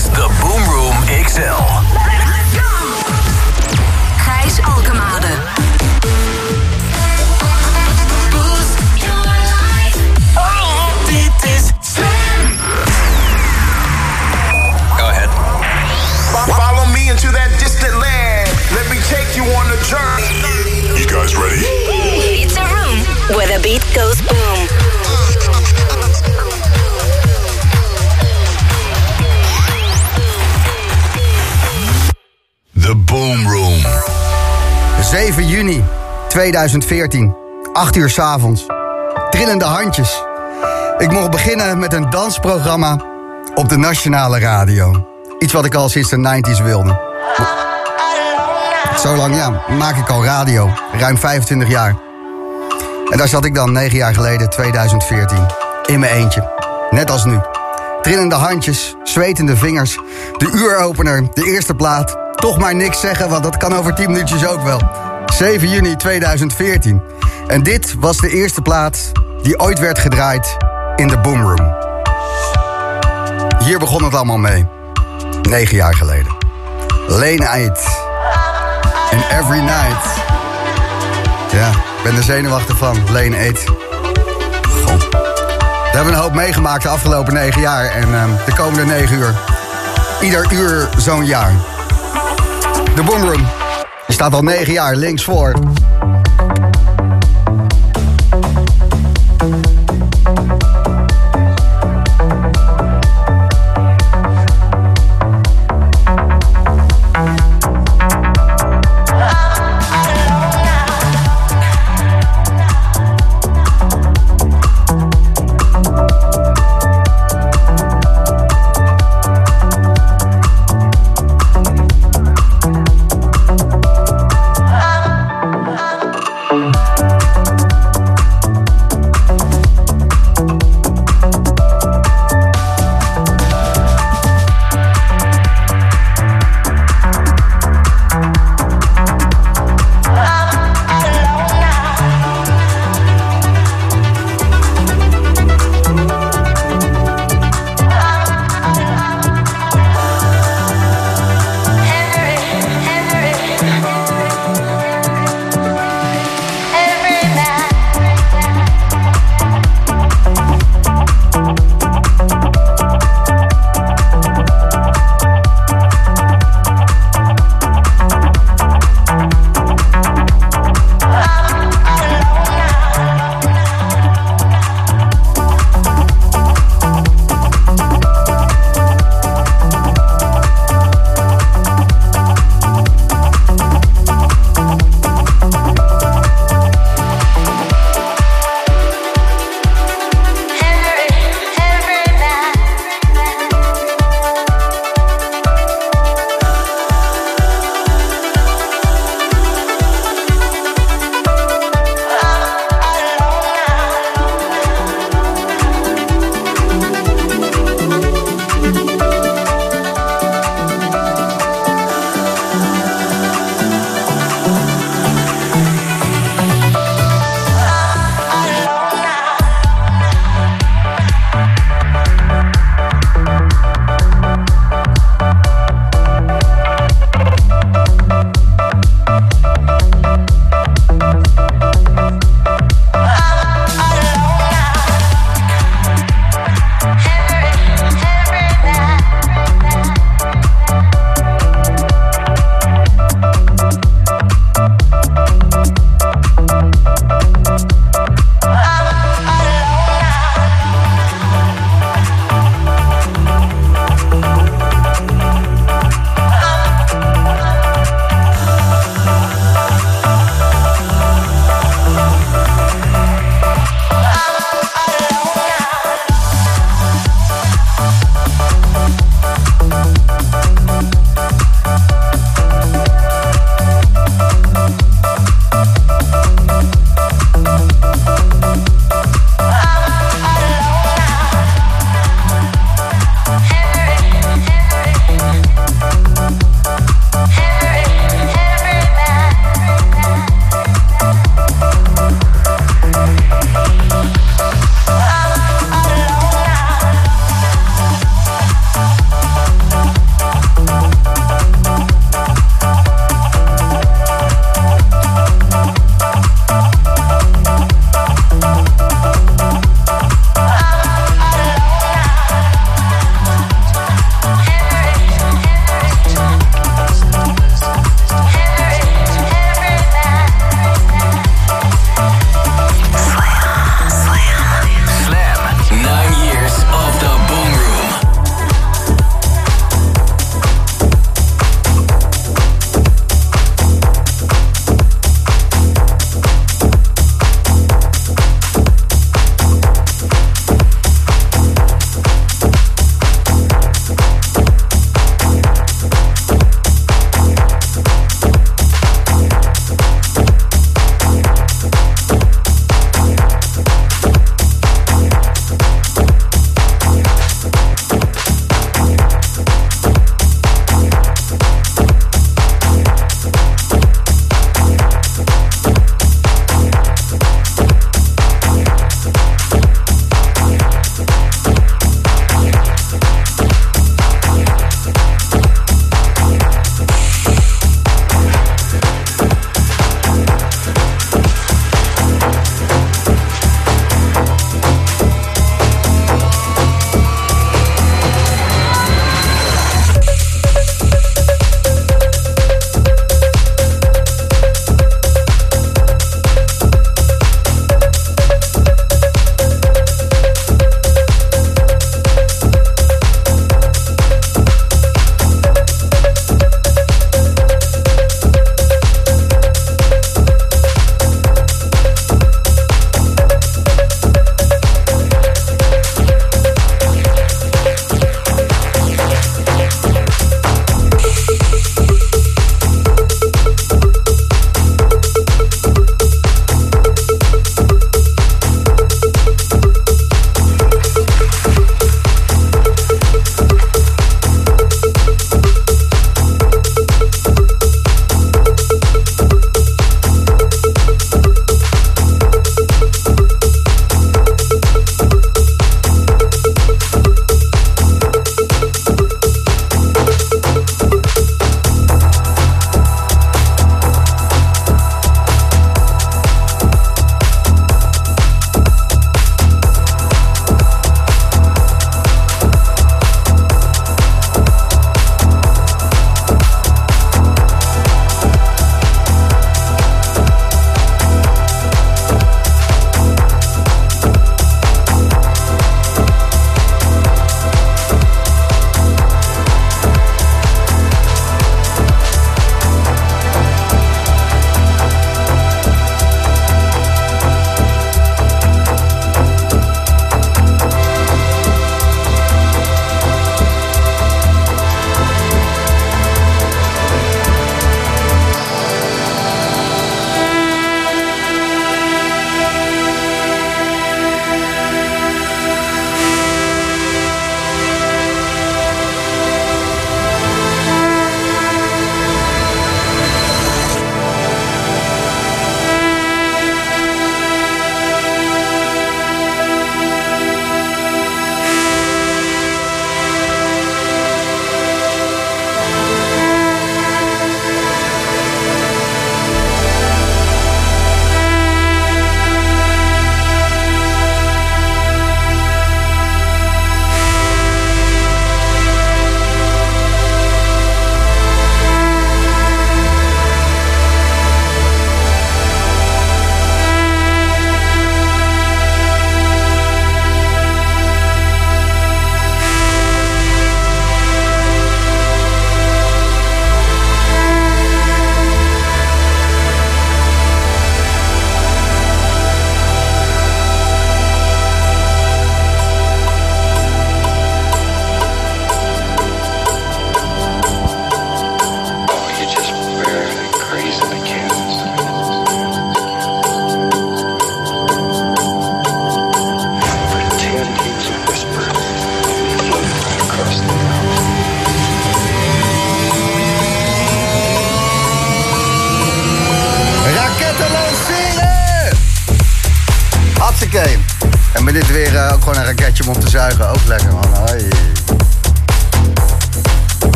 is the Boom Room XL. Gijs Alkemade. Oh, dit is Slam. Go ahead. Follow me into that distant land. Let me take you on a journey. You guys ready? It's a room where the beat goes Boom Room. 7 juni 2014, 8 uur 's avonds. Trillende handjes. Ik mocht beginnen met een dansprogramma op de nationale radio. Iets wat ik al sinds de 90s wilde. Zo lang, ja, maak ik al radio. Ruim 25 jaar. En daar zat ik dan 9 jaar geleden, 2014. In mijn eentje. Net als nu. Trillende handjes, zwetende vingers. De uuropener, de eerste plaat. Toch maar niks zeggen, want dat kan over 10 minuutjes ook wel. 7 juni 2014. En dit was de eerste plaat die ooit werd gedraaid in de Boomroom. Hier begon het allemaal mee. 9 jaar geleden. Lane Eight. En Every Night. Ja, ik ben er zenuwachtig van. Lane. Goh. We hebben een hoop meegemaakt de afgelopen negen jaar. En ehm, de komende negen uur. Ieder uur zo'n jaar. De Boomroom. Je staat al negen jaar links voor.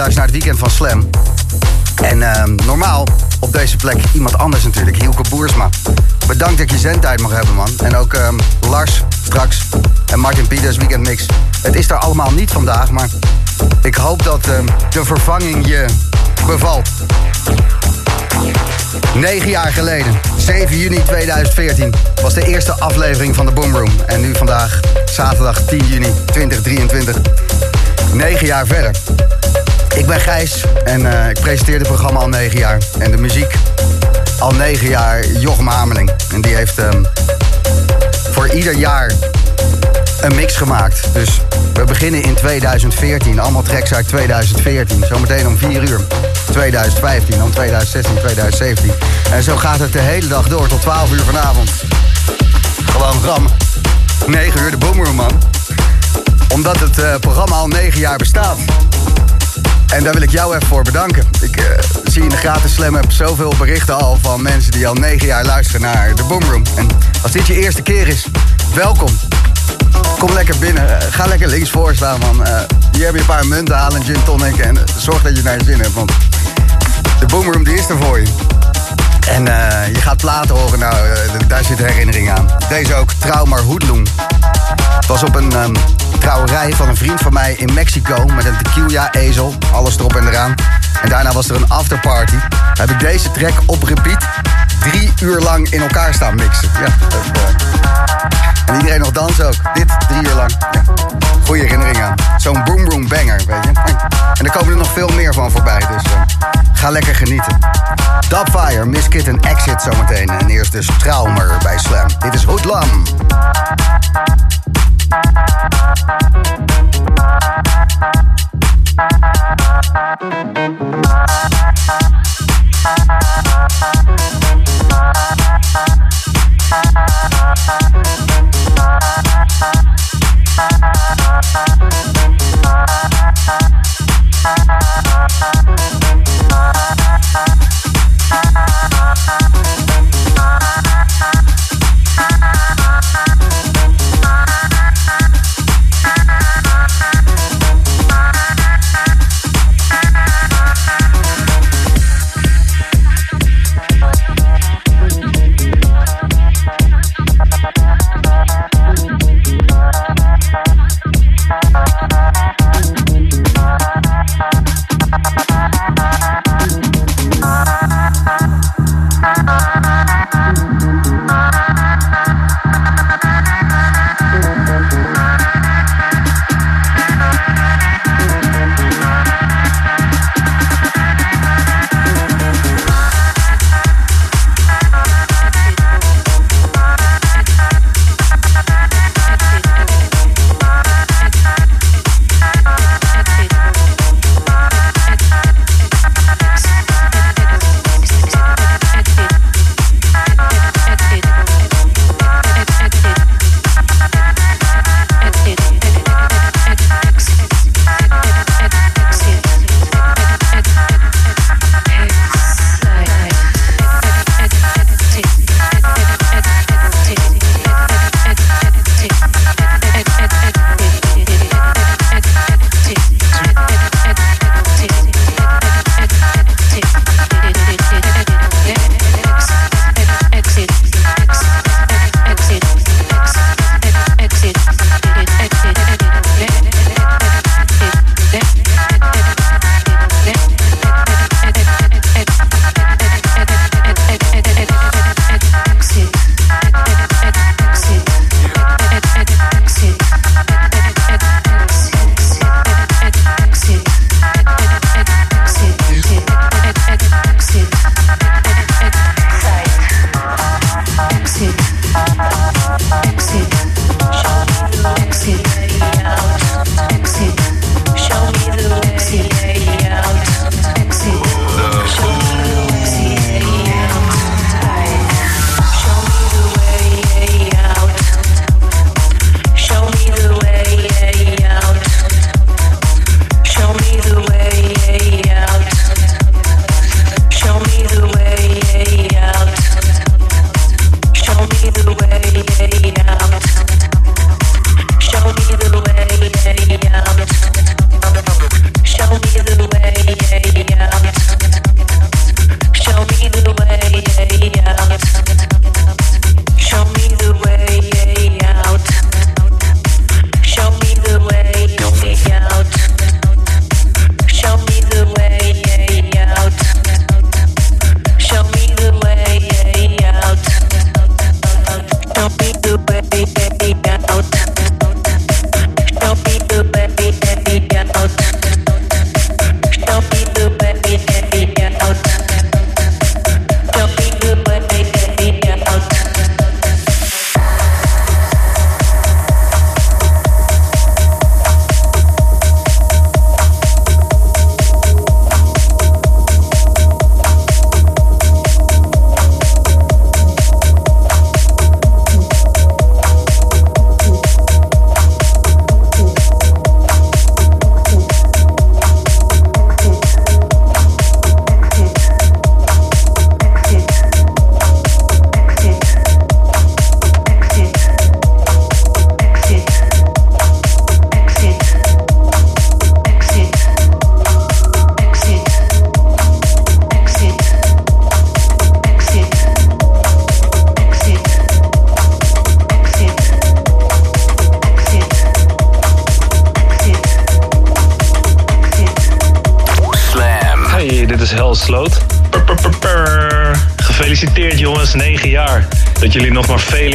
Luistert naar het weekend van Slam. En ehm, normaal op deze plek iemand anders natuurlijk. Hielke Boersma. Bedankt dat je zendtijd mag hebben, man. En ook ehm, Lars straks. En Martin Pieters, Weekend Mix. Het is er allemaal niet vandaag, maar ik hoop dat ehm, de vervanging je bevalt. 9 jaar geleden, 7 juni 2014, was de eerste aflevering van de Boomroom. En nu vandaag, zaterdag 10 juni 2023, 9 jaar verder. Ik ben Gijs en eh, ik presenteer het programma al 9 jaar. En de muziek al 9 jaar Jochem Hameling. En die heeft ehm, voor ieder jaar een mix gemaakt. Dus we beginnen in 2014. Allemaal tracks uit 2014. Zometeen om 4 uur. 2015, dan 2016, 2017. En zo gaat het de hele dag door tot 12 uur vanavond. Gewoon ram. 9 uur de Boomroom, man. Omdat het eh, programma al 9 jaar bestaat. En daar wil ik jou even voor bedanken. Ik eh, zie in de gratis slam heb zoveel berichten al van mensen die al 9 jaar luisteren naar de Boomroom. En als dit je eerste keer is, welkom. Kom lekker binnen. Eh, ga lekker links voor staan, man. Eh, hier heb je een paar munten, haal een gin tonic en zorg dat je naar je zin hebt. Want de boomroom die is er voor je. En je gaat platen horen, nou, daar zit herinnering aan. Deze ook, Trouw maar Hoedloen. Het was op een ehm, trouwerij van een vriend van mij in Mexico... met een tequila-ezel, alles erop en eraan. En daarna was er een afterparty. Heb ik deze track op repeat drie uur lang in elkaar staan mixen. Ja, eh, en iedereen nog dansen ook. Dit drie uur lang. Ja. Goeie herinnering aan. Zo'n boom boom banger, weet je. En er komen er nog veel meer van voorbij, dus eh, ga lekker genieten. Dubfire, Miskit en Exit zometeen. En eerst dus Traumer bij Slam. Dit is Hoodlam.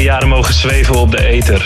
Jaren mogen zweven op de ether.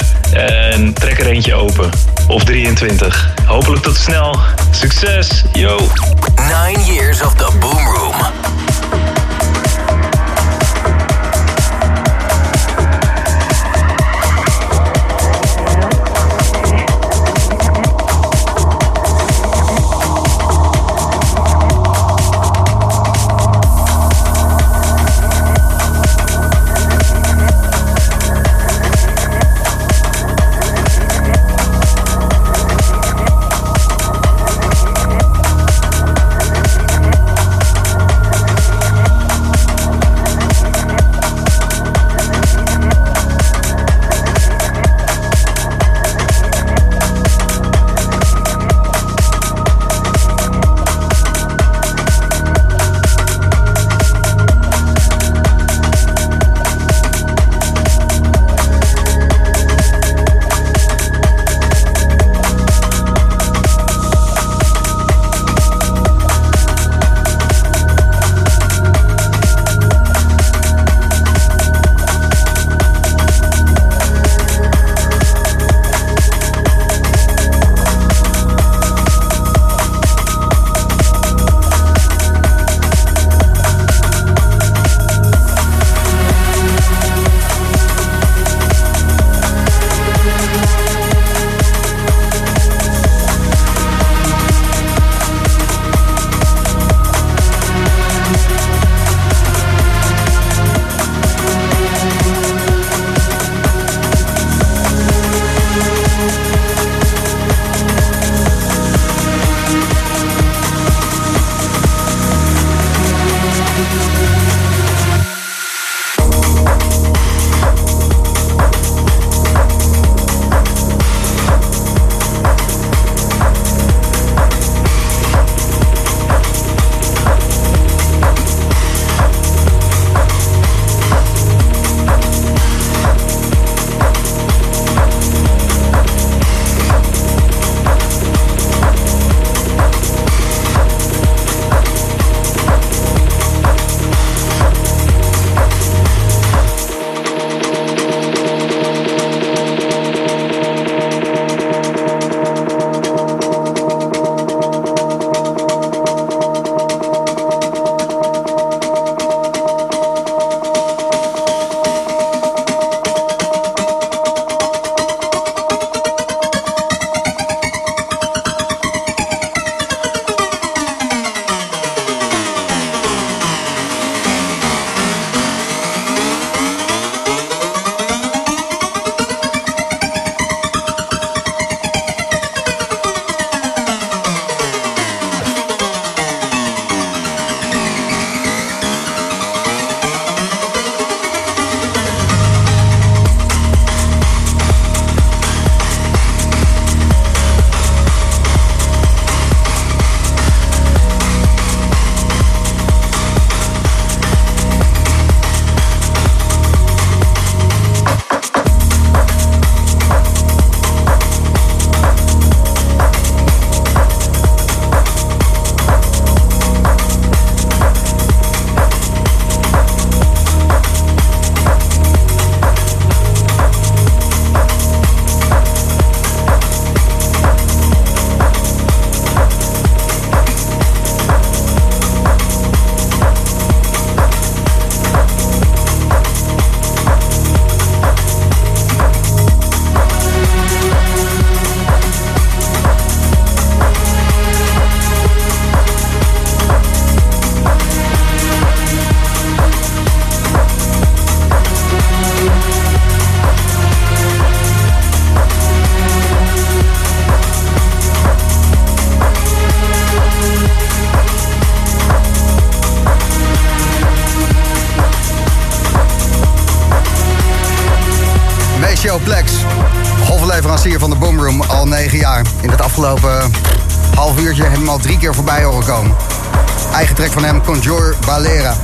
Van hem, Conjure Balera.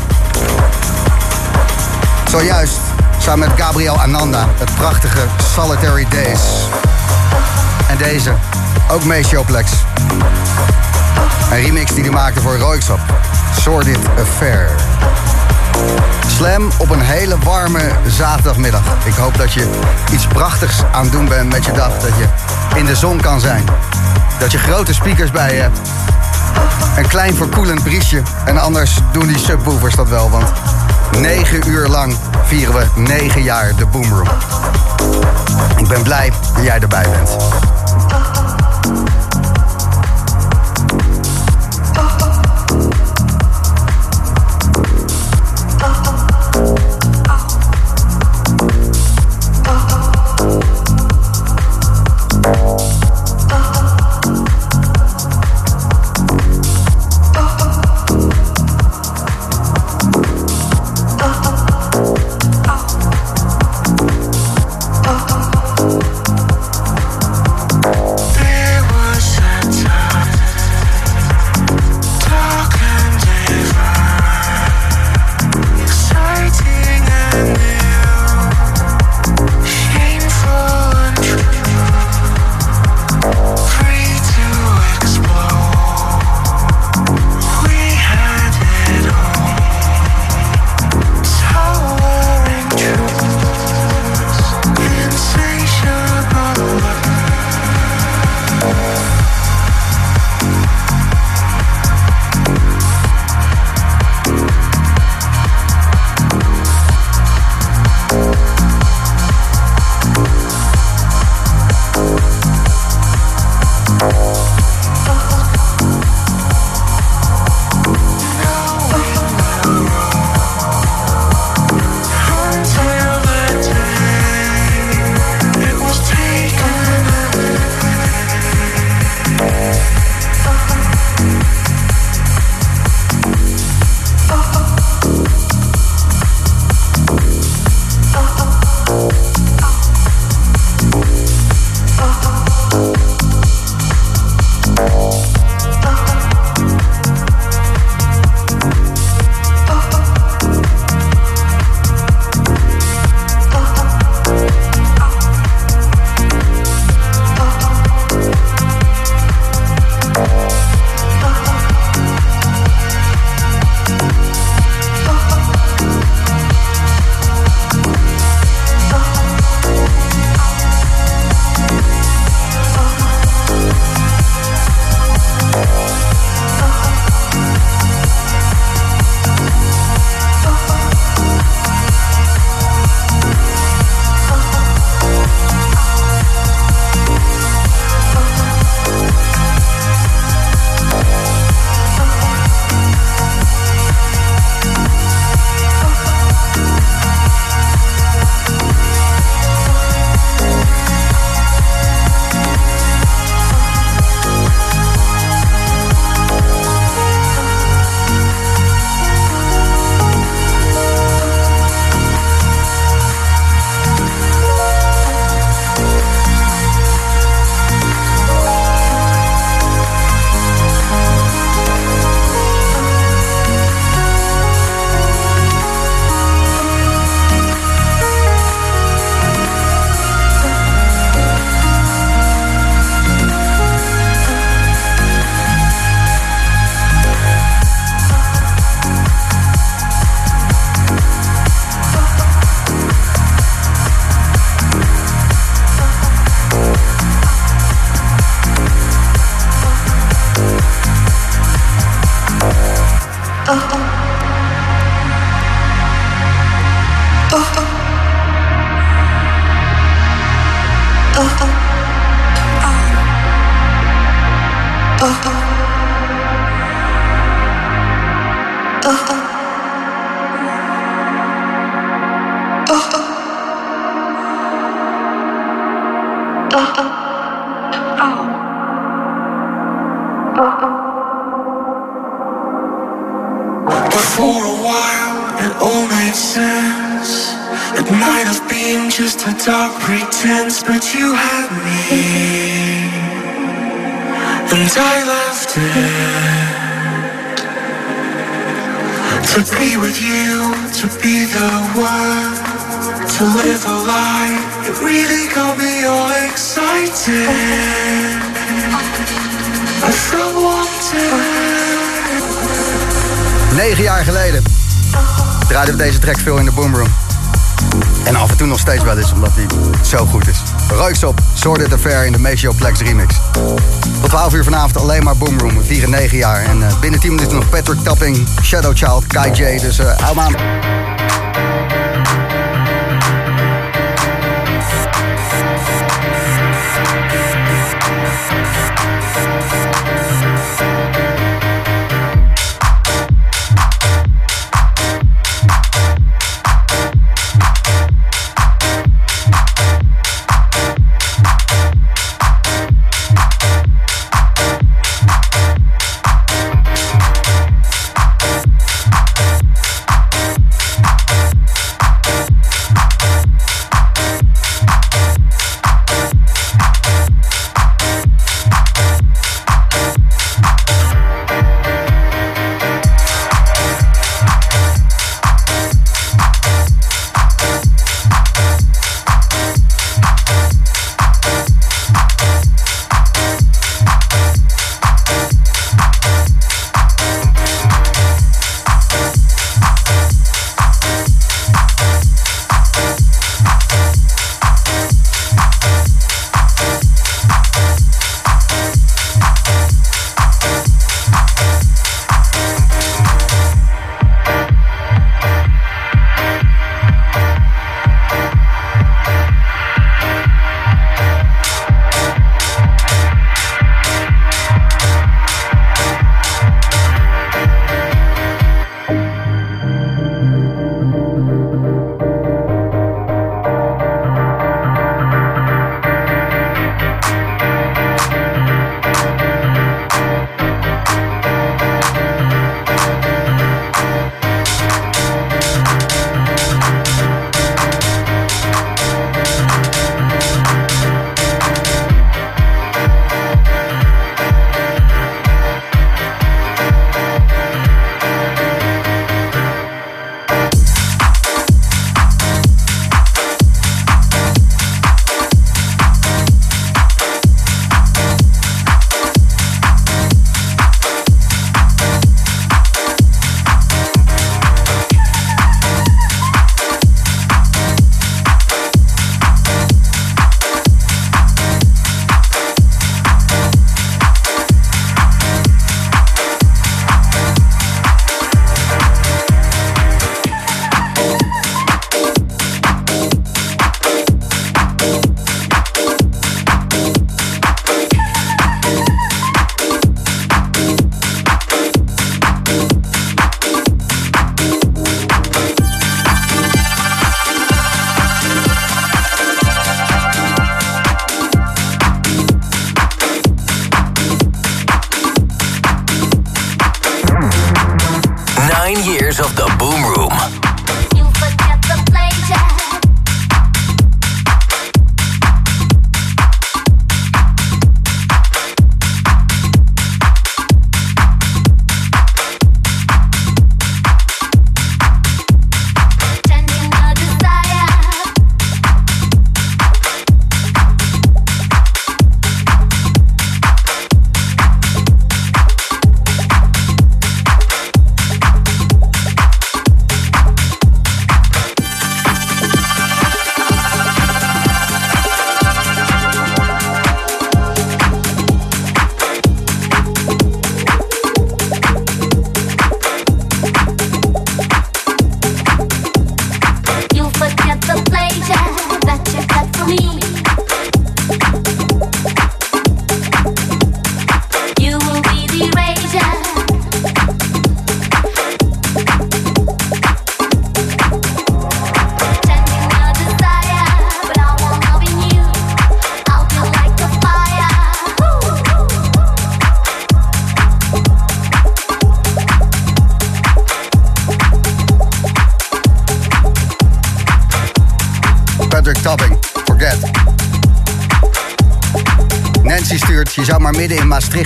Zojuist, samen met Gabriel Ananda, het prachtige Solitary Days. En deze, ook mee Showplex. Een remix die hij maakte voor Royksop. Sordid Affair. Slam op een hele warme zaterdagmiddag. Ik hoop dat je iets prachtigs aan het doen bent met je dag. Dat je in de zon kan zijn. Dat je grote speakers bij je hebt. Een klein verkoelend briesje. En anders doen die subwoofers dat wel. Want negen uur lang vieren we negen jaar de Boomroom. Ik ben blij dat jij erbij bent. With you, to be the one, to live a life. It really got me all excited. I felt wanted. Negen jaar geleden draaiden we deze track veel in de boomroom. En af en toe nog steeds wel eens, omdat hij zo goed is. Ruiks op, Sorted Affair in de Maceo Plex remix. Tot 12 uur vanavond alleen maar Boomroom. We vieren 9 jaar. En uh, binnen 10 minuten nog Patrick Tapping, Shadow Child, Kai J. Dus uh, hou maar aan.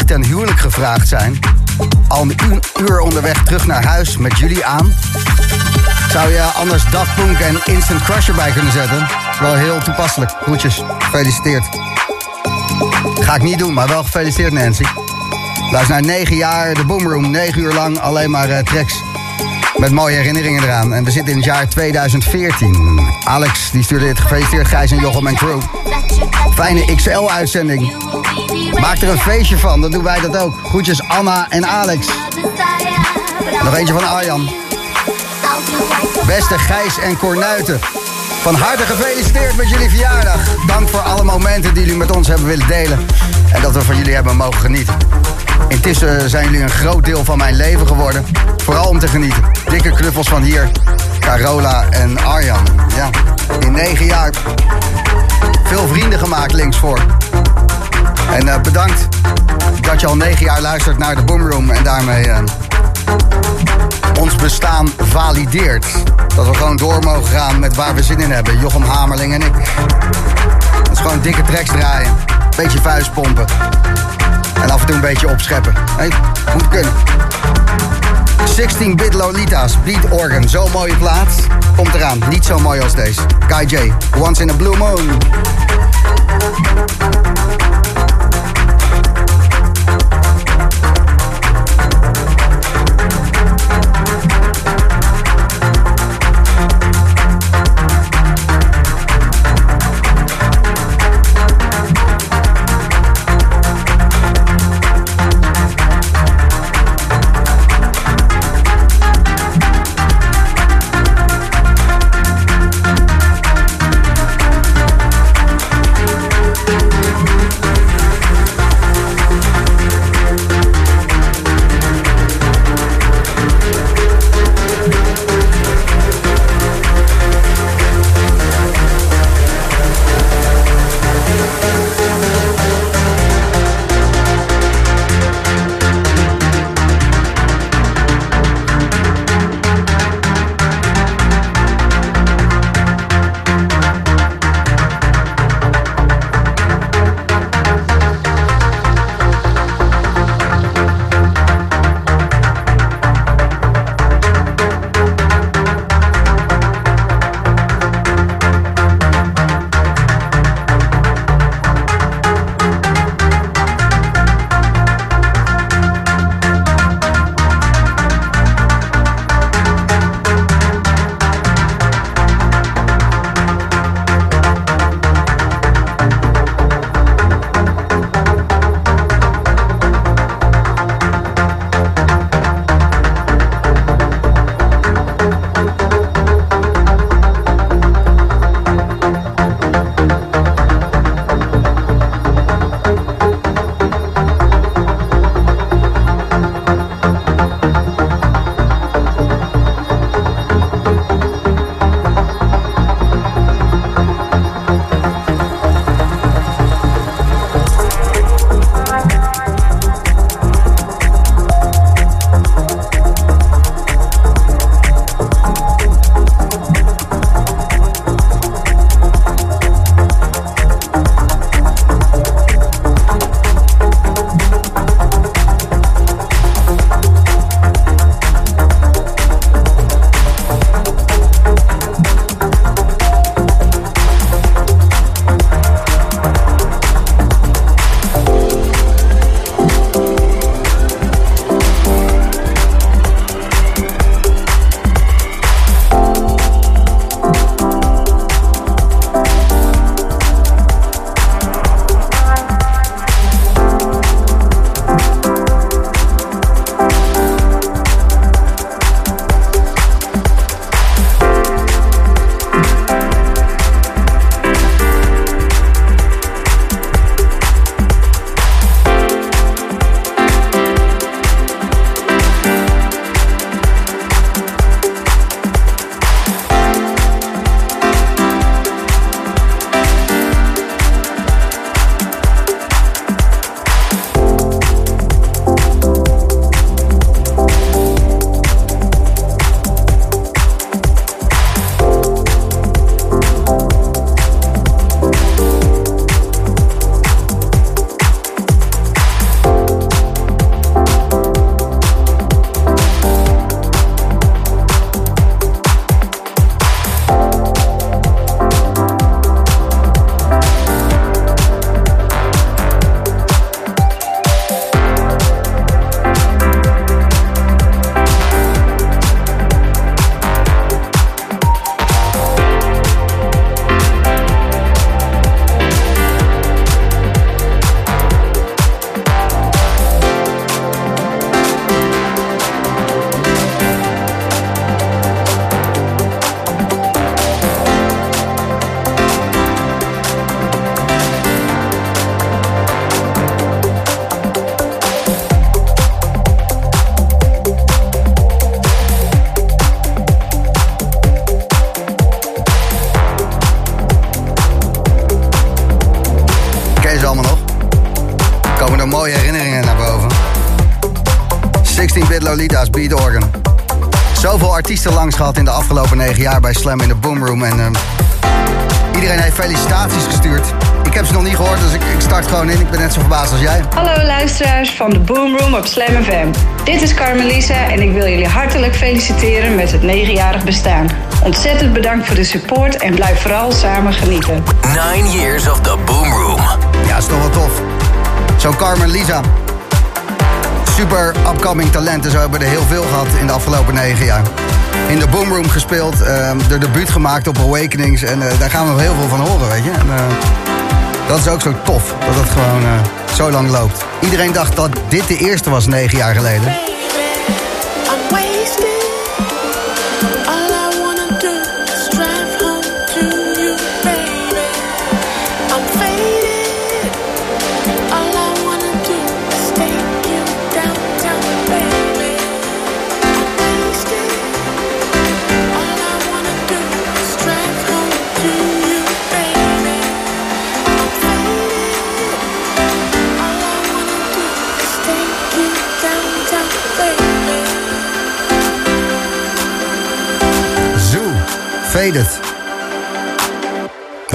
Ten huwelijk gevraagd zijn. Al een uur onderweg terug naar huis met jullie aan. Zou je anders Daft Punk en Instant Crusher bij kunnen zetten? Wel heel toepasselijk. Groetjes. Gefeliciteerd. Ga ik niet doen, maar wel gefeliciteerd Nancy. Luister naar 9 jaar, de Boomroom. 9 uur lang alleen maar uh, tracks Met mooie herinneringen eraan. En we zitten in het jaar 2014. Alex die stuurde dit gefeliciteerd Gijs en Jochem en crew. Fijne XL-uitzending. Maak er een feestje van, dan doen wij dat ook. Groetjes Anna en Alex. Nog eentje van Arjan. Beste Gijs en Cornuiten. Van harte gefeliciteerd met jullie verjaardag. Dank voor alle momenten die jullie met ons hebben willen delen. En dat we van jullie hebben mogen genieten. Intussen zijn jullie een groot deel van mijn leven geworden. Vooral om te genieten. Dikke knuffels van hier. Carola en Arjan. Ja, in negen jaar veel vrienden gemaakt linksvoor. En uh, bedankt dat je al negen jaar luistert naar de Boomroom en daarmee uh, ons bestaan valideert. Dat we gewoon door mogen gaan met waar we zin in hebben. Jochem Hamerling en ik. Dat is gewoon dikke tracks draaien. Beetje vuist pompen. En af en toe een beetje opscheppen. Hey, moet kunnen. 16-bit Lolita's, Beat Organ. Zo'n mooie plaats. Komt eraan. Niet zo mooi als deze. Guy J. Once in a Blue Moon. Jaar bij Slam in de Boomroom. En ehm, iedereen heeft felicitaties gestuurd. Ik heb ze nog niet gehoord, dus ik, ik start gewoon in. Ik ben net zo verbaasd als jij. Hallo luisteraars van de Boomroom op Slam FM. Dit is Carmelisa en ik wil jullie hartelijk feliciteren met het negenjarig bestaan. Ontzettend bedankt voor de support en blijf vooral samen genieten. Nine years of the Boom Room. Ja, is toch wel tof. Zo Carmen Lisa. Super upcoming talenten. Zo hebben we er heel veel gehad in de afgelopen negen jaar. In de Boomroom gespeeld, eh, de debuut gemaakt op Awakenings. En eh, daar gaan we wel heel veel van horen, weet je. En, eh, dat is ook zo tof, dat het gewoon eh, zo lang loopt. Iedereen dacht dat dit de eerste was negen jaar geleden.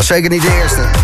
Was zeker niet de eerste.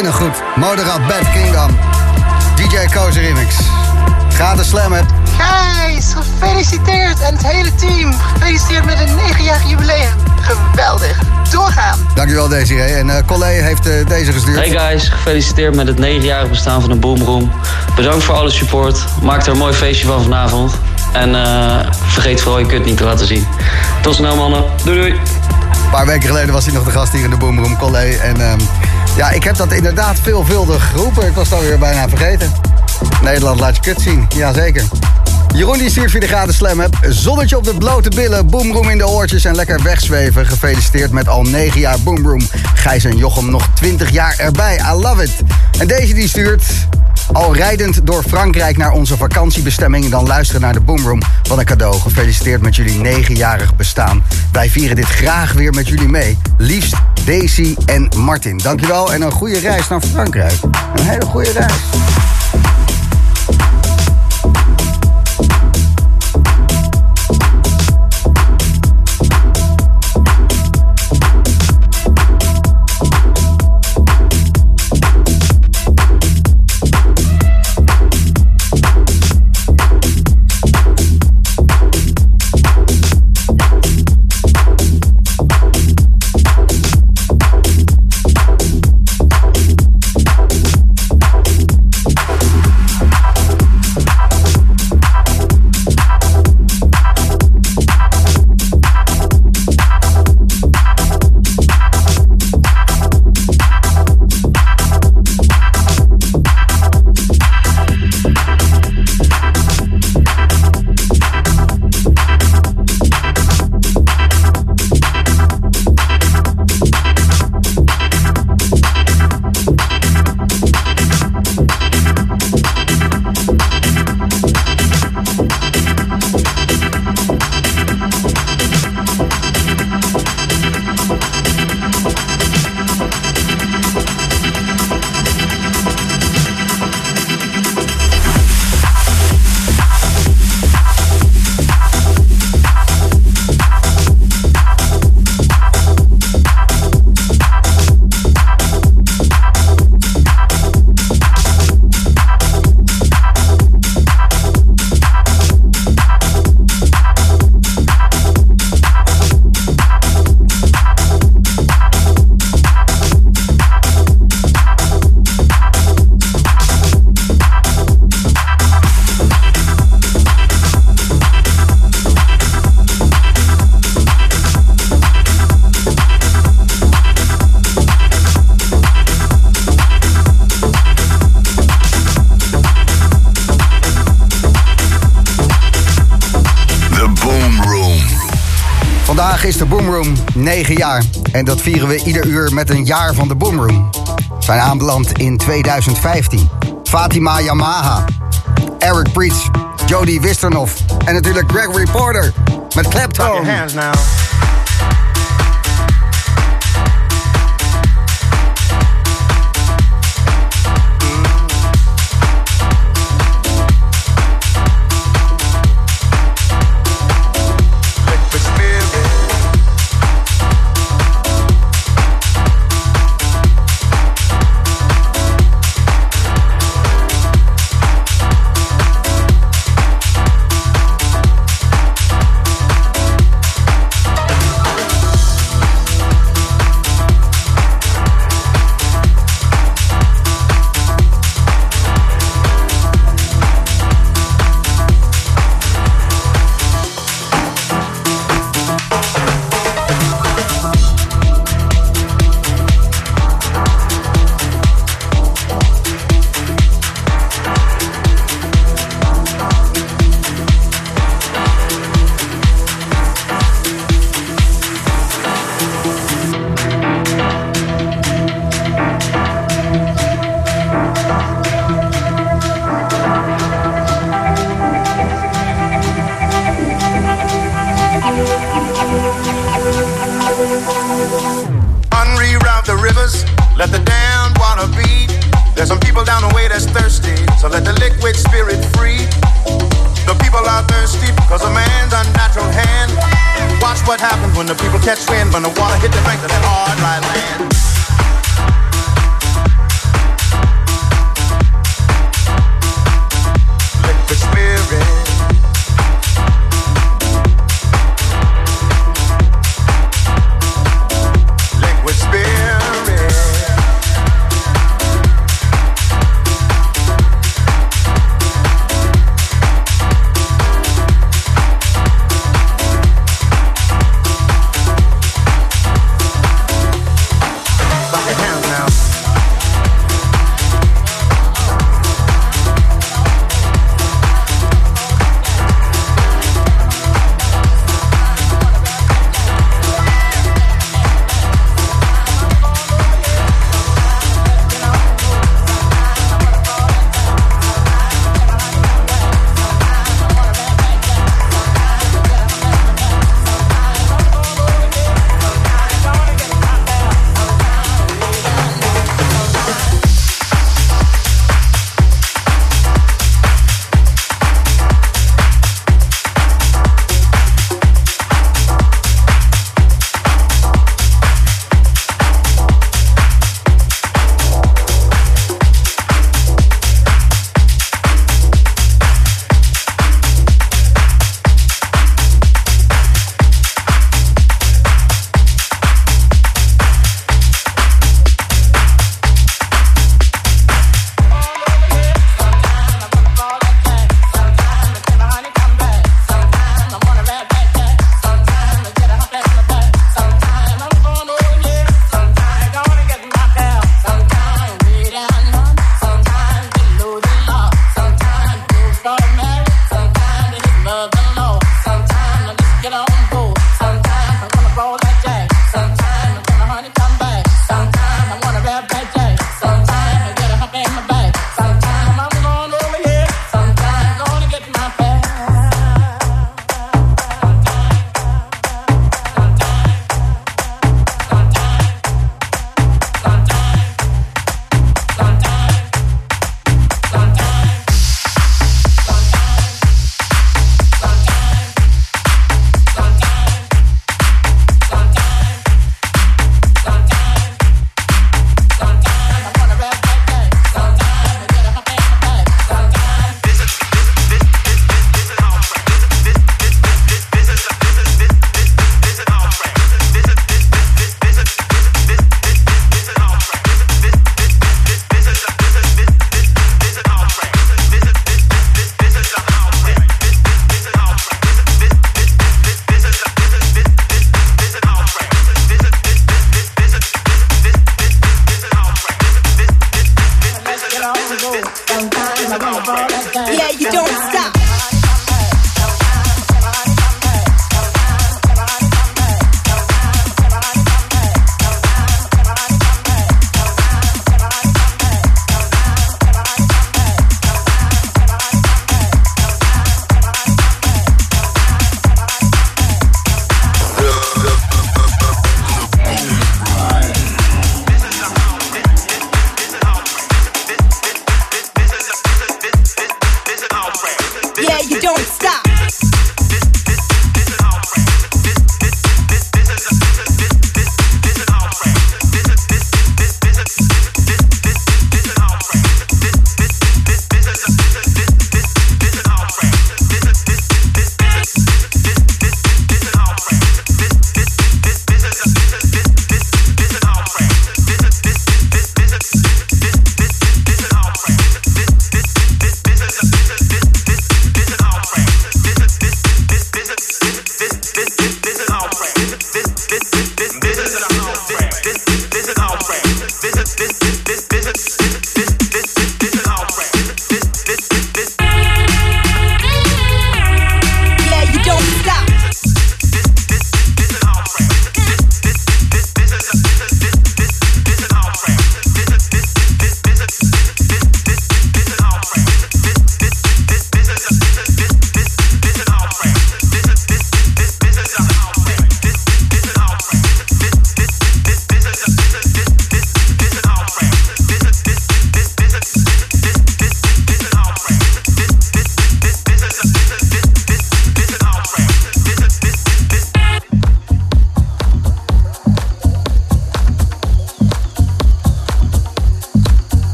Waanzinnig goed. Moderat Bad Kingdom. DJ Koze Remix. Ga de slammen. Gijs, gefeliciteerd en het hele team. Gefeliciteerd met een 9-jarig jubileum. Geweldig. Doorgaan. Dankjewel Desiree. En eh Collé heeft eh, deze gestuurd. Hey guys, gefeliciteerd met het 9-jarig bestaan van de Boomroom. Bedankt voor alle support. Maak er een mooi feestje van vanavond. En eh, vergeet vooral je kut niet te laten zien. Tot snel mannen. Doei doei. Een paar weken geleden was hij nog de gast hier in de Boomroom, Collé. En ehm, ja, ik heb dat inderdaad veelvuldig geroepen. Ik was het alweer bijna vergeten. Nederland laat je kut zien. Jazeker. Jeroen die stuurt via de gratis slam app. Zonnetje op de blote billen, boomroom in de oortjes en lekker wegzweven. Gefeliciteerd met al 9 jaar boomroom. Gijs en Jochem nog 20 jaar erbij. I love it. En deze die stuurt... Al rijdend door Frankrijk naar onze vakantiebestemming... dan luisteren naar de Boomroom. Wat een cadeau. Gefeliciteerd met jullie negenjarig bestaan. Wij vieren dit graag weer met jullie mee. Liefst Daisy en Martin. Dankjewel en een goede reis naar Frankrijk. Een hele goede reis. Is de Boomroom 9 jaar. En dat vieren we ieder uur met een jaar van de Boomroom. Zijn aanbeland in 2015. Fatima Yamaha, Eric Preach, Jody Wisternoff en natuurlijk Gregory Porter met Clapton.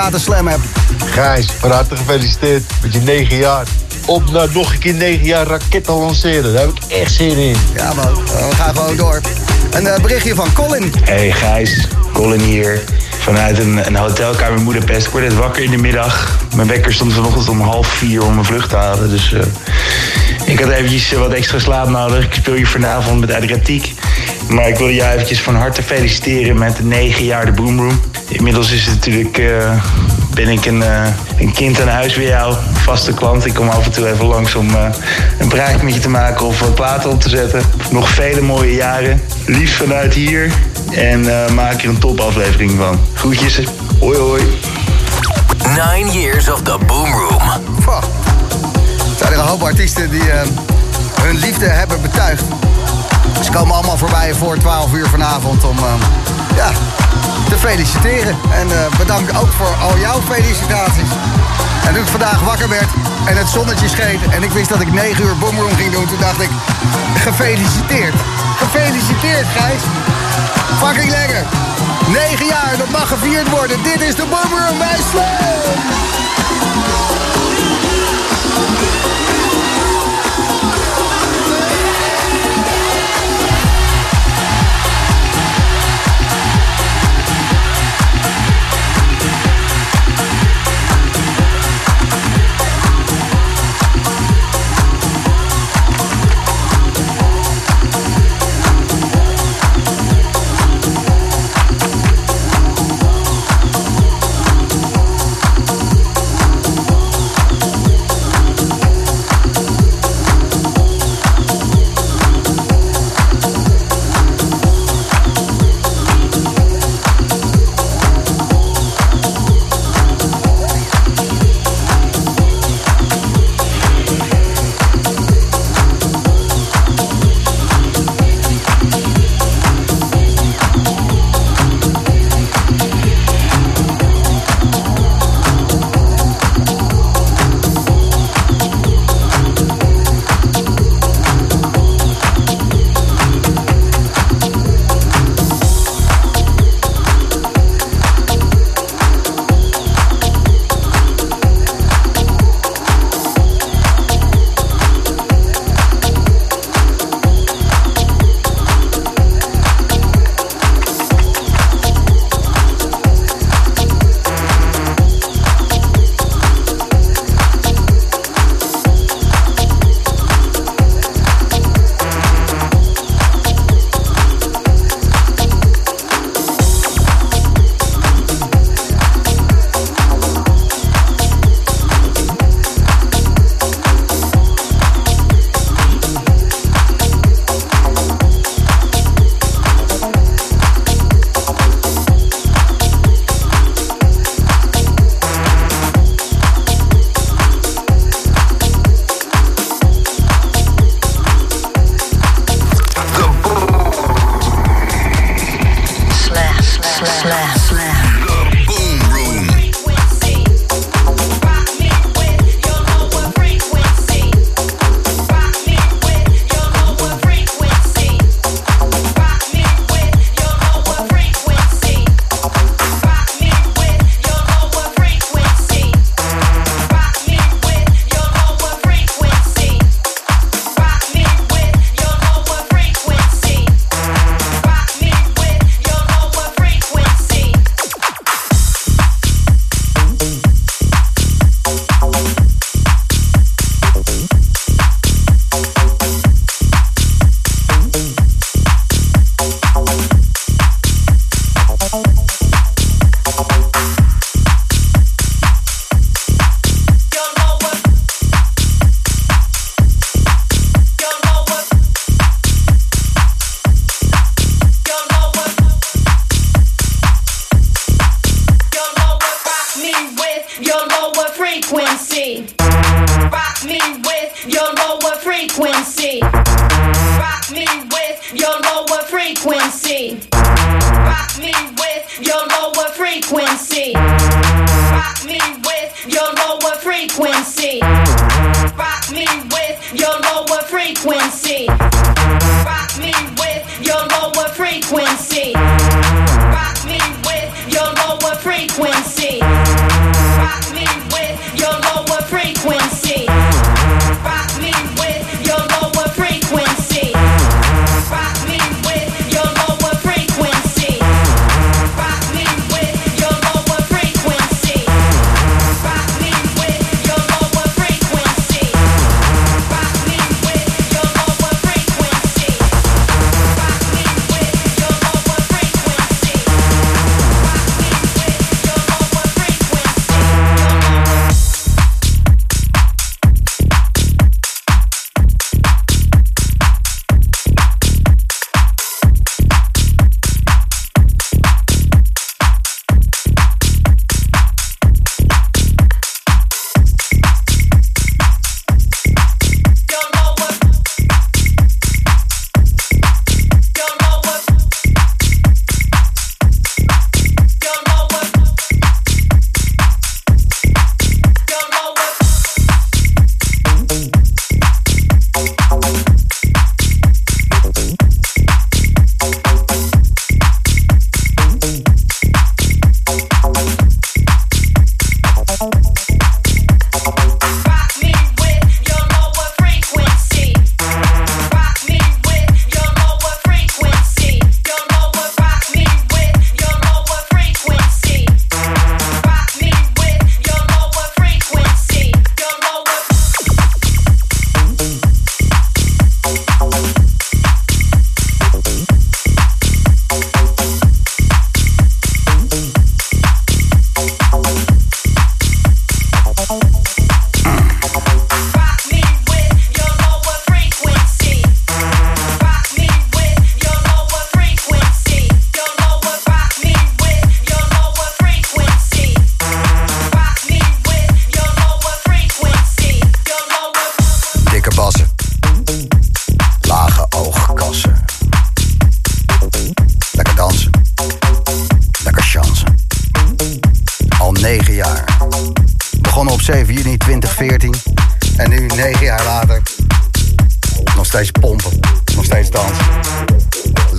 Gratis Slam app. Gijs, van harte gefeliciteerd met je 9 jaar. Op naar nog een keer 9 jaar raketten lanceren. Daar heb ik echt zin in. Ja man, we gaan gewoon door. Een uh, berichtje van Colin. Hey Gijs, Colin hier. Vanuit een, een hotelkamer in Moedapest. Ik word net wakker in de middag. Mijn wekker stond vanochtend om half vier om mijn vlucht te halen. Dus uh, ik had eventjes wat extra slaap nodig. Ik speel hier vanavond met Adriatiek. Maar ik wil jou eventjes van harte feliciteren met de negen jaar de Boomroom. Inmiddels is het natuurlijk, uh, ben ik een, uh, een kind aan huis bij jou, vaste klant. Ik kom af en toe even langs om uh, een praatje met je te maken of wat platen op te zetten. Nog vele mooie jaren. Liefst vanuit hier. En maak er een topaflevering van. Groetjes. Hoi hoi. Nine years of the Boom Room. Wow. Zijn er een hoop artiesten die hun liefde hebben betuigd. Ze komen allemaal voorbij voor 12 uur vanavond om uh, ja, te feliciteren. En uh, bedankt ook voor al jouw felicitaties. En toen ik vandaag wakker werd en het zonnetje scheen... en ik wist dat ik 9 uur Boomroom ging doen... toen dacht ik, gefeliciteerd. Gefeliciteerd, Gijs. Fucking lekker. 9 jaar, dat mag gevierd worden. Dit is de Boomroom bij.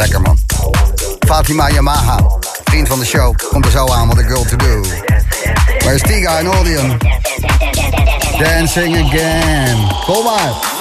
Lekker man. Fatima Yamaha, vriend van de show. Komt er zo aan, wat ik wil to do. Waar is Tiga in Odeon? Dancing again. Kom maar.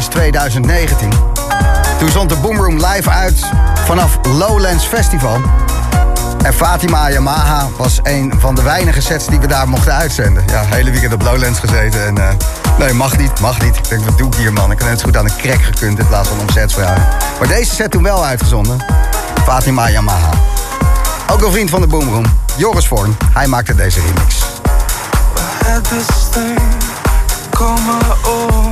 2019. Toen zond de Boomroom live uit vanaf Lowlands Festival. En Fatima Yamaha was een van de weinige sets die we daar mochten uitzenden. Ja, hele weekend op Lowlands gezeten en... Eh, nee, mag niet, mag niet. Ik denk, wat doe ik hier, man? Ik had net zo goed aan een crack gekund in plaats van om sets vragen. Maar deze set toen wel uitgezonden. Fatima Yamaha. Ook een vriend van de Boomroom, Joris Vorn. Hij maakte deze remix. had this thing called my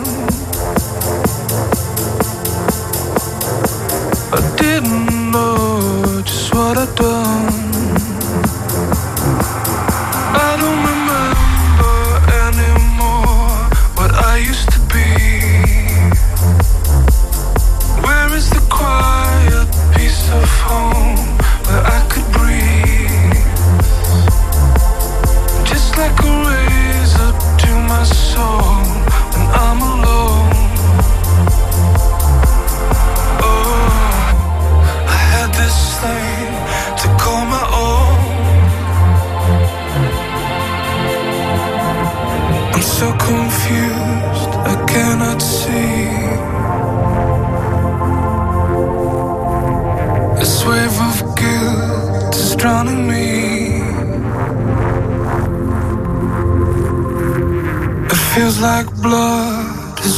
I didn't know just what I'd done.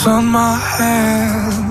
On my hands.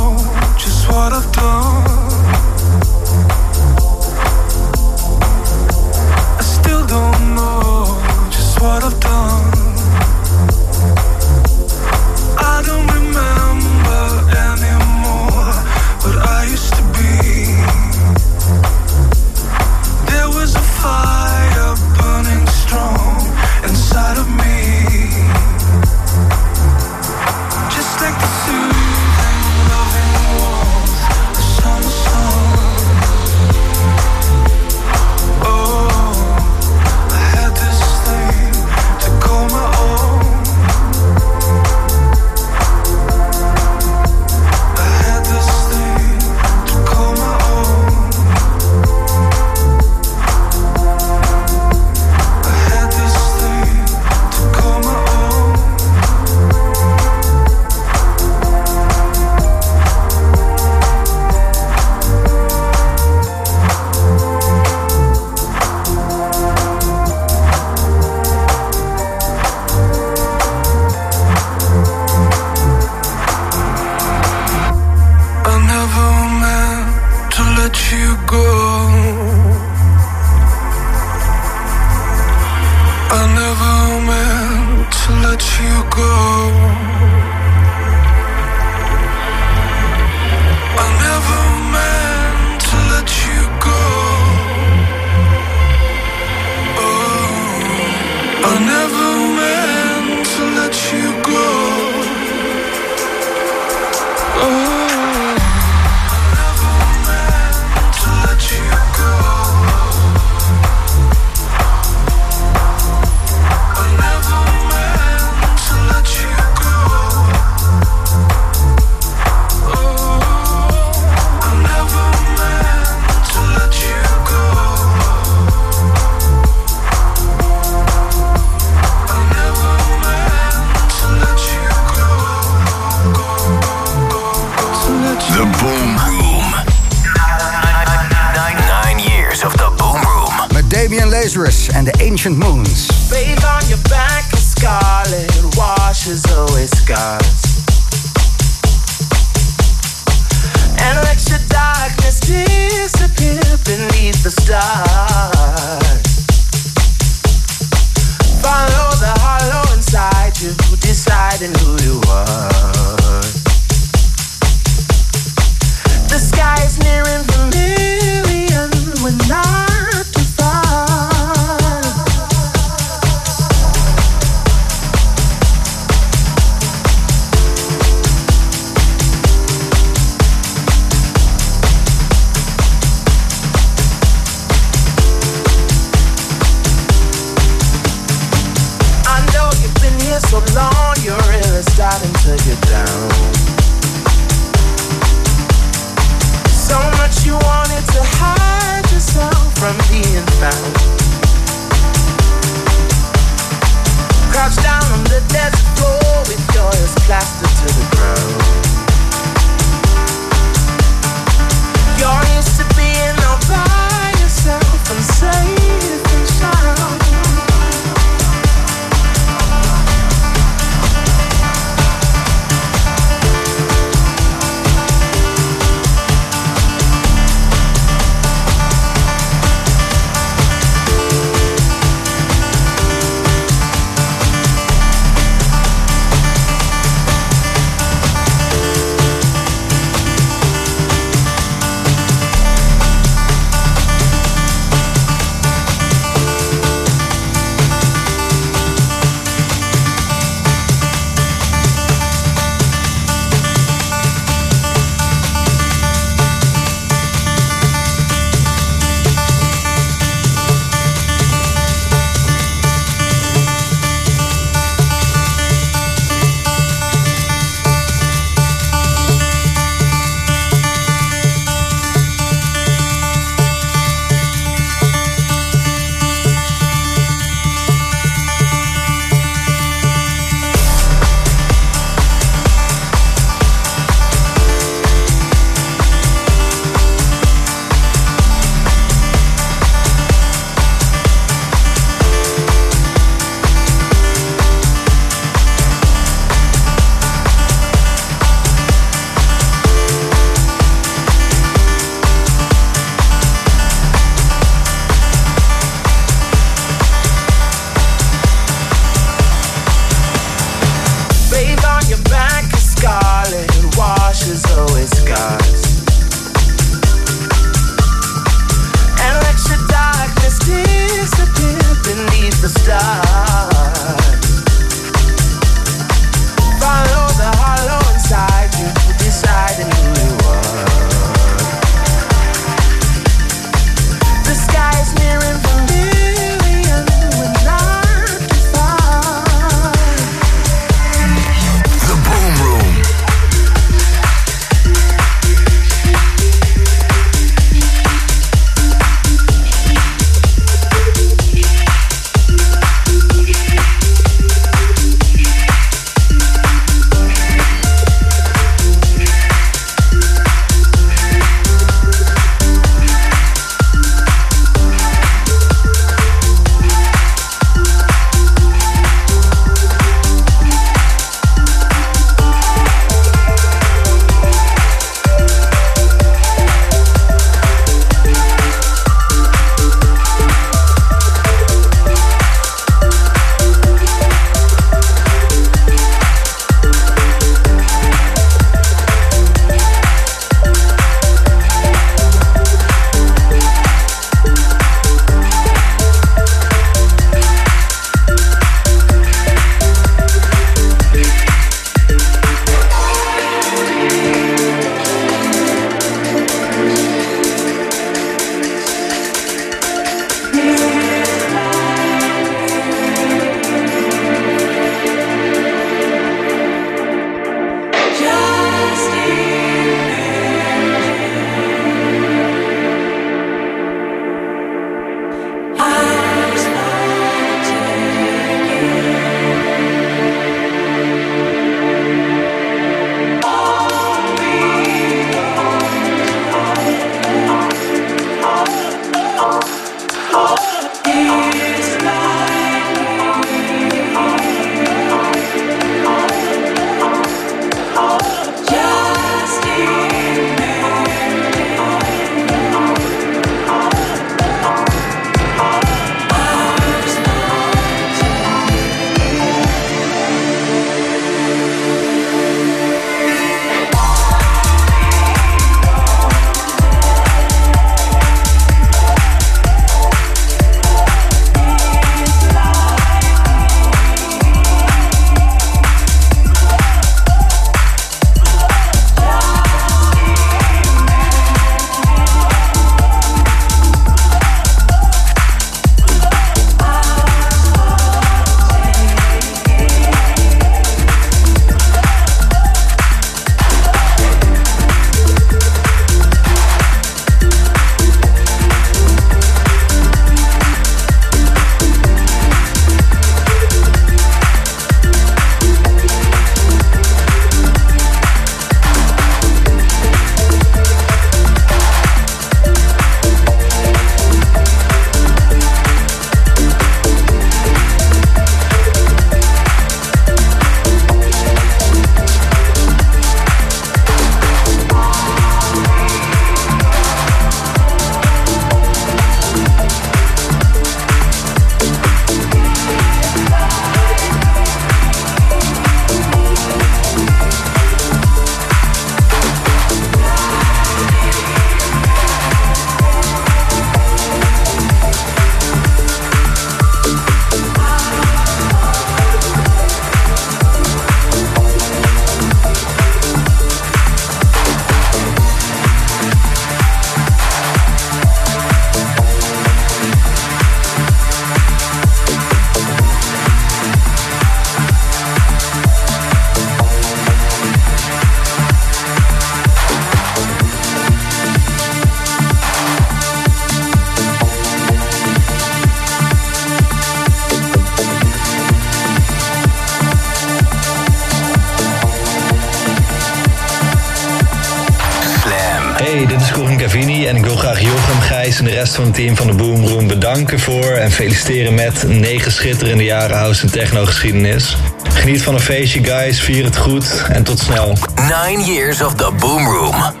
Het team van de Boomroom bedanken voor en feliciteren met negen schitterende jaren house en techno geschiedenis. Geniet van een feestje guys, vier het goed en tot snel. Nine years of the Boom Room.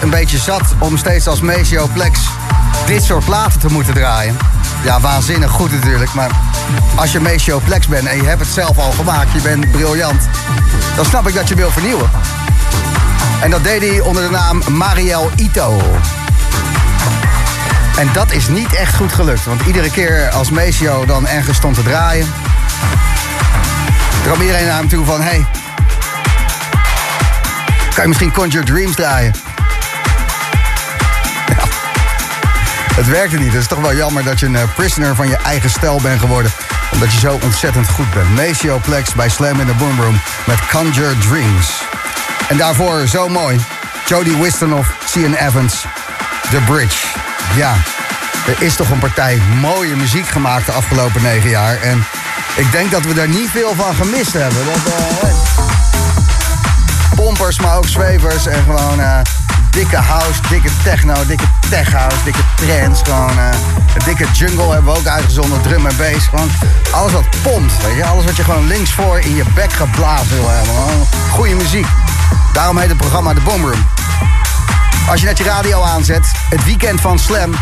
Een beetje zat om steeds als Maceo Plex dit soort platen te moeten draaien. Ja, waanzinnig goed natuurlijk, maar als je Maceo Plex bent en je hebt het zelf al gemaakt, je bent briljant, dan snap ik dat je wil vernieuwen. En dat deed hij onder de naam Mariel Ito. En dat is niet echt goed gelukt, want iedere keer als Maceo dan ergens stond te draaien, kwam iedereen naar hem toe van... hey, kan je misschien Conjure Dreams draaien? Het werkte niet. Het is toch wel jammer dat je een eh, prisoner van je eigen stijl bent geworden. Omdat je zo ontzettend goed bent. Maceo Plex bij Slam in the Boom Room met Conjure Dreams. En daarvoor zo mooi. Jody Wistonoff, Cian Evans, The Bridge. Ja, er is toch een partij mooie muziek gemaakt de afgelopen negen jaar. En ik denk dat we daar niet veel van gemist hebben. Dat, eh, pompers, maar ook zwevers en gewoon eh, dikke house, dikke techno, dikke tech house, dikke trance. Gewoon eh, een dikke jungle hebben we ook uitgezonden, drum en bass. Gewoon alles wat pompt, weet je. Alles wat je gewoon linksvoor in je bek geblazen wil hebben. Goede muziek. Daarom heet het programma The Boom Room. Als je net je radio aanzet, het weekend van Slam.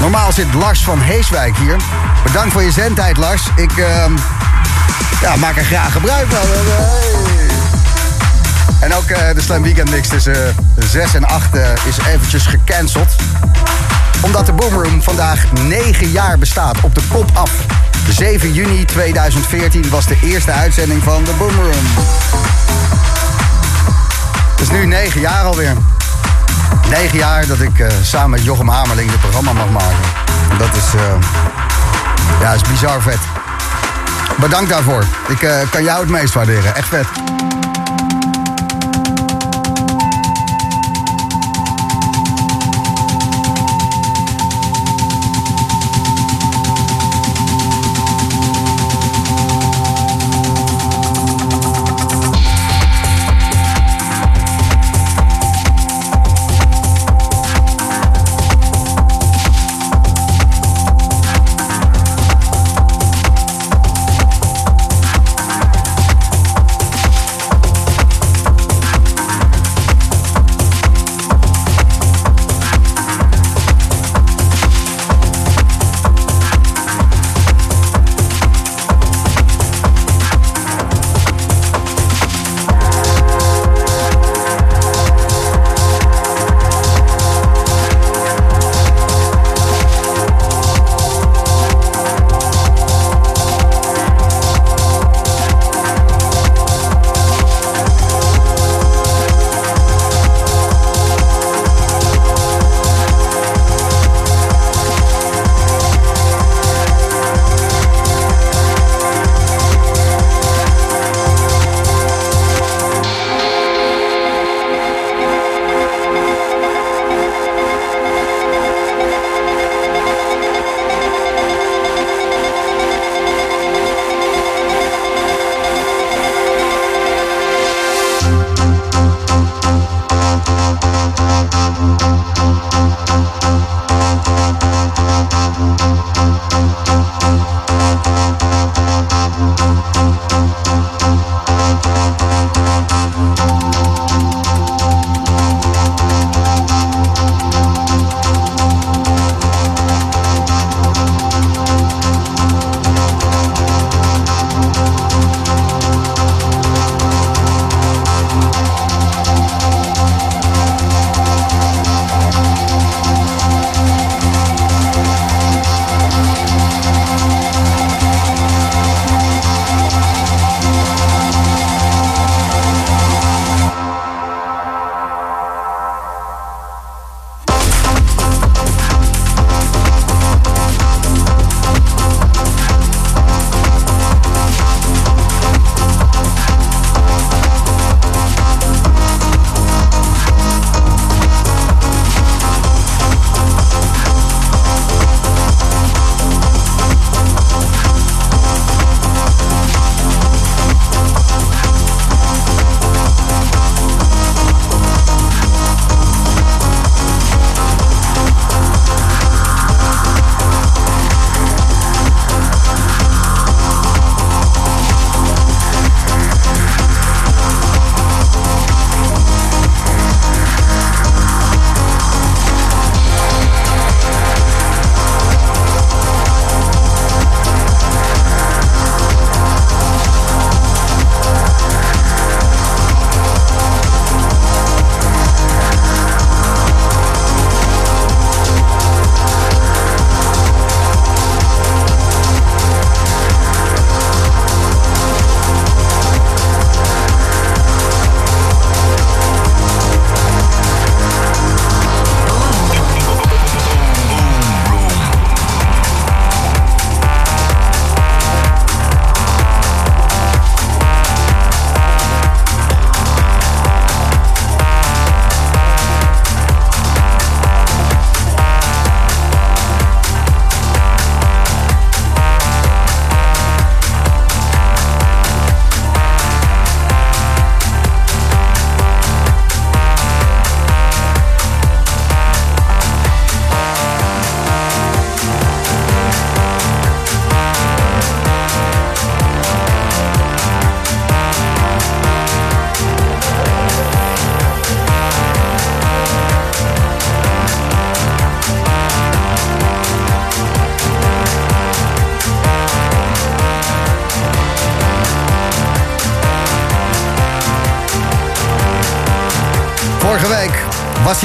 Normaal zit Lars van Heeswijk hier. Bedankt voor je zendtijd, Lars. Ik ehm, ja, maak er graag gebruik van. En ook eh, de Slam Weekend Mix tussen 6 en 8 eh, is eventjes gecanceld. Omdat de Boomroom vandaag 9 jaar bestaat. Op de kop af. 7 juni 2014 was de eerste uitzending van de Boomroom. Het is nu 9 jaar alweer. 9 jaar dat ik eh, samen met Jochem Hamerling dit programma mag maken. En dat is, eh, ja, is bizar vet. Bedankt daarvoor. Ik kan jou het meest waarderen. Echt vet.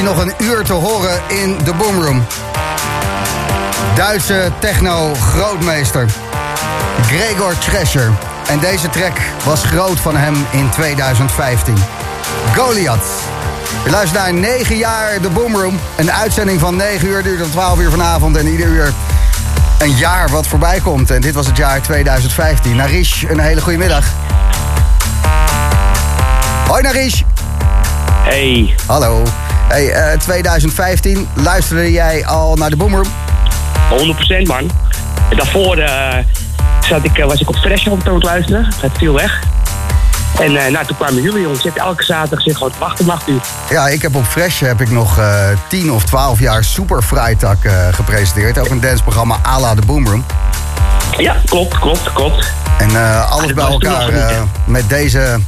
Hij nog een uur te horen in de Boomroom. Duitse techno-grootmeester Gregor Trescher. En deze track was groot van hem in 2015. Goliath. Je luistert naar 9 jaar de Boomroom. Een uitzending van 9 uur duurt tot 12 uur vanavond. En ieder uur een jaar wat voorbij komt. En dit was het jaar 2015. Narish, een hele goede middag. Hoi Narish. Hey. Hallo. Hey, eh, 2015, luisterde jij al naar de Boomroom? 100% man. Daarvoor eh, zat ik, eh, was ik op Fresh aan het luisteren. Het viel weg. En eh, nou, toen kwamen jullie jongens. Ik zit elke zaterdag zit gewoon wachten op 8 uur. Ja, ik heb op Fresh heb ik nog eh 10 of 12 jaar Super Freitag eh, gepresenteerd. Ook een danceprogramma à la de Boomroom. Ja, klopt, klopt, klopt. En eh, alles dat bij elkaar niet, eh, met deze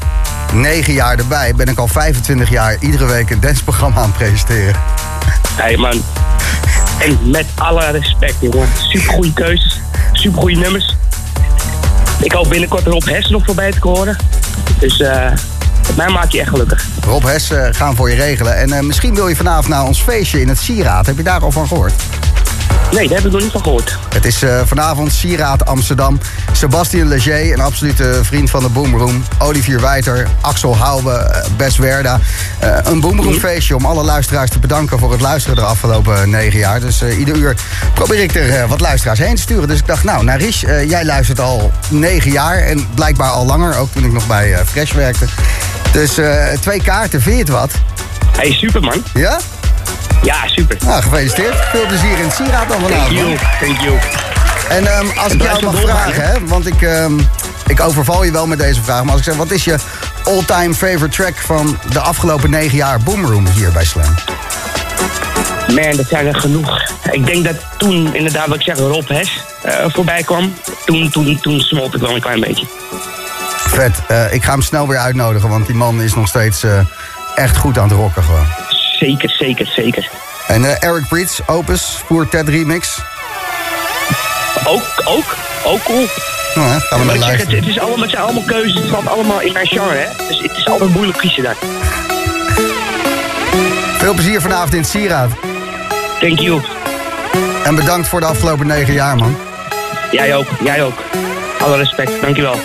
9 jaar erbij ben ik al 25 jaar iedere week een danceprogramma aan het presenteren. Hey man. En met alle respect, jongen. Super goede keuzes. Super goede nummers. Ik hoop binnenkort Rob Hess nog voorbij te horen. Dus eh mij maak je echt gelukkig. Rob Hess eh, gaan voor je regelen. En eh, misschien wil je vanavond naar ons feestje in het Sieraad. Heb je daar al van gehoord? Nee, daar heb ik nog niet van gehoord. Het is eh, vanavond Sieraad Amsterdam. Sebastian Leger, een absolute vriend van de Boomroom. Olivier Wijter, Axel Hoube, eh, Bes Werda. Eh, een Boomroom feestje om alle luisteraars te bedanken voor het luisteren de afgelopen negen jaar. Dus ieder uur probeer ik er wat luisteraars heen te sturen. Dus ik dacht, nou, Narish, jij luistert al negen jaar. En blijkbaar al langer, ook toen ik nog bij Fresh werkte. Dus twee kaarten, vind je het wat? Hey, super man. Ja? Ja, super. Nou, gefeliciteerd. Veel plezier in het Sieraad dan vanavond. Thank you, thank you. En ehm, als En ik jou mag vragen, hè? hè, want ik, ehm, ik overval je wel met deze vraag. Maar als ik zeg, wat is je all-time favorite track van de afgelopen negen jaar Boomroom hier bij Slam? Man, dat zijn er genoeg. Ik denk dat toen inderdaad, wat ik zeg, Rob Hess eh, voorbij kwam. Toen, toen, toen smolt ik wel een klein beetje. Vet. Eh, ik ga hem snel weer uitnodigen, want die man is nog steeds eh, echt goed aan het rocken gewoon. Zeker, zeker, zeker. En eh, Eric Breeds, Opus, Voer Ted Remix. Ook, ook, ook cool. Nou, hè, gaan we naar het, is allemaal, het zijn allemaal keuzes, het valt allemaal in mijn genre, hè. Dus het is altijd moeilijk kiezen daar. Veel plezier vanavond in het Sieraad. Thank you. En bedankt voor de afgelopen negen jaar, man. Jij ook, jij ook. Alle respect, dankjewel.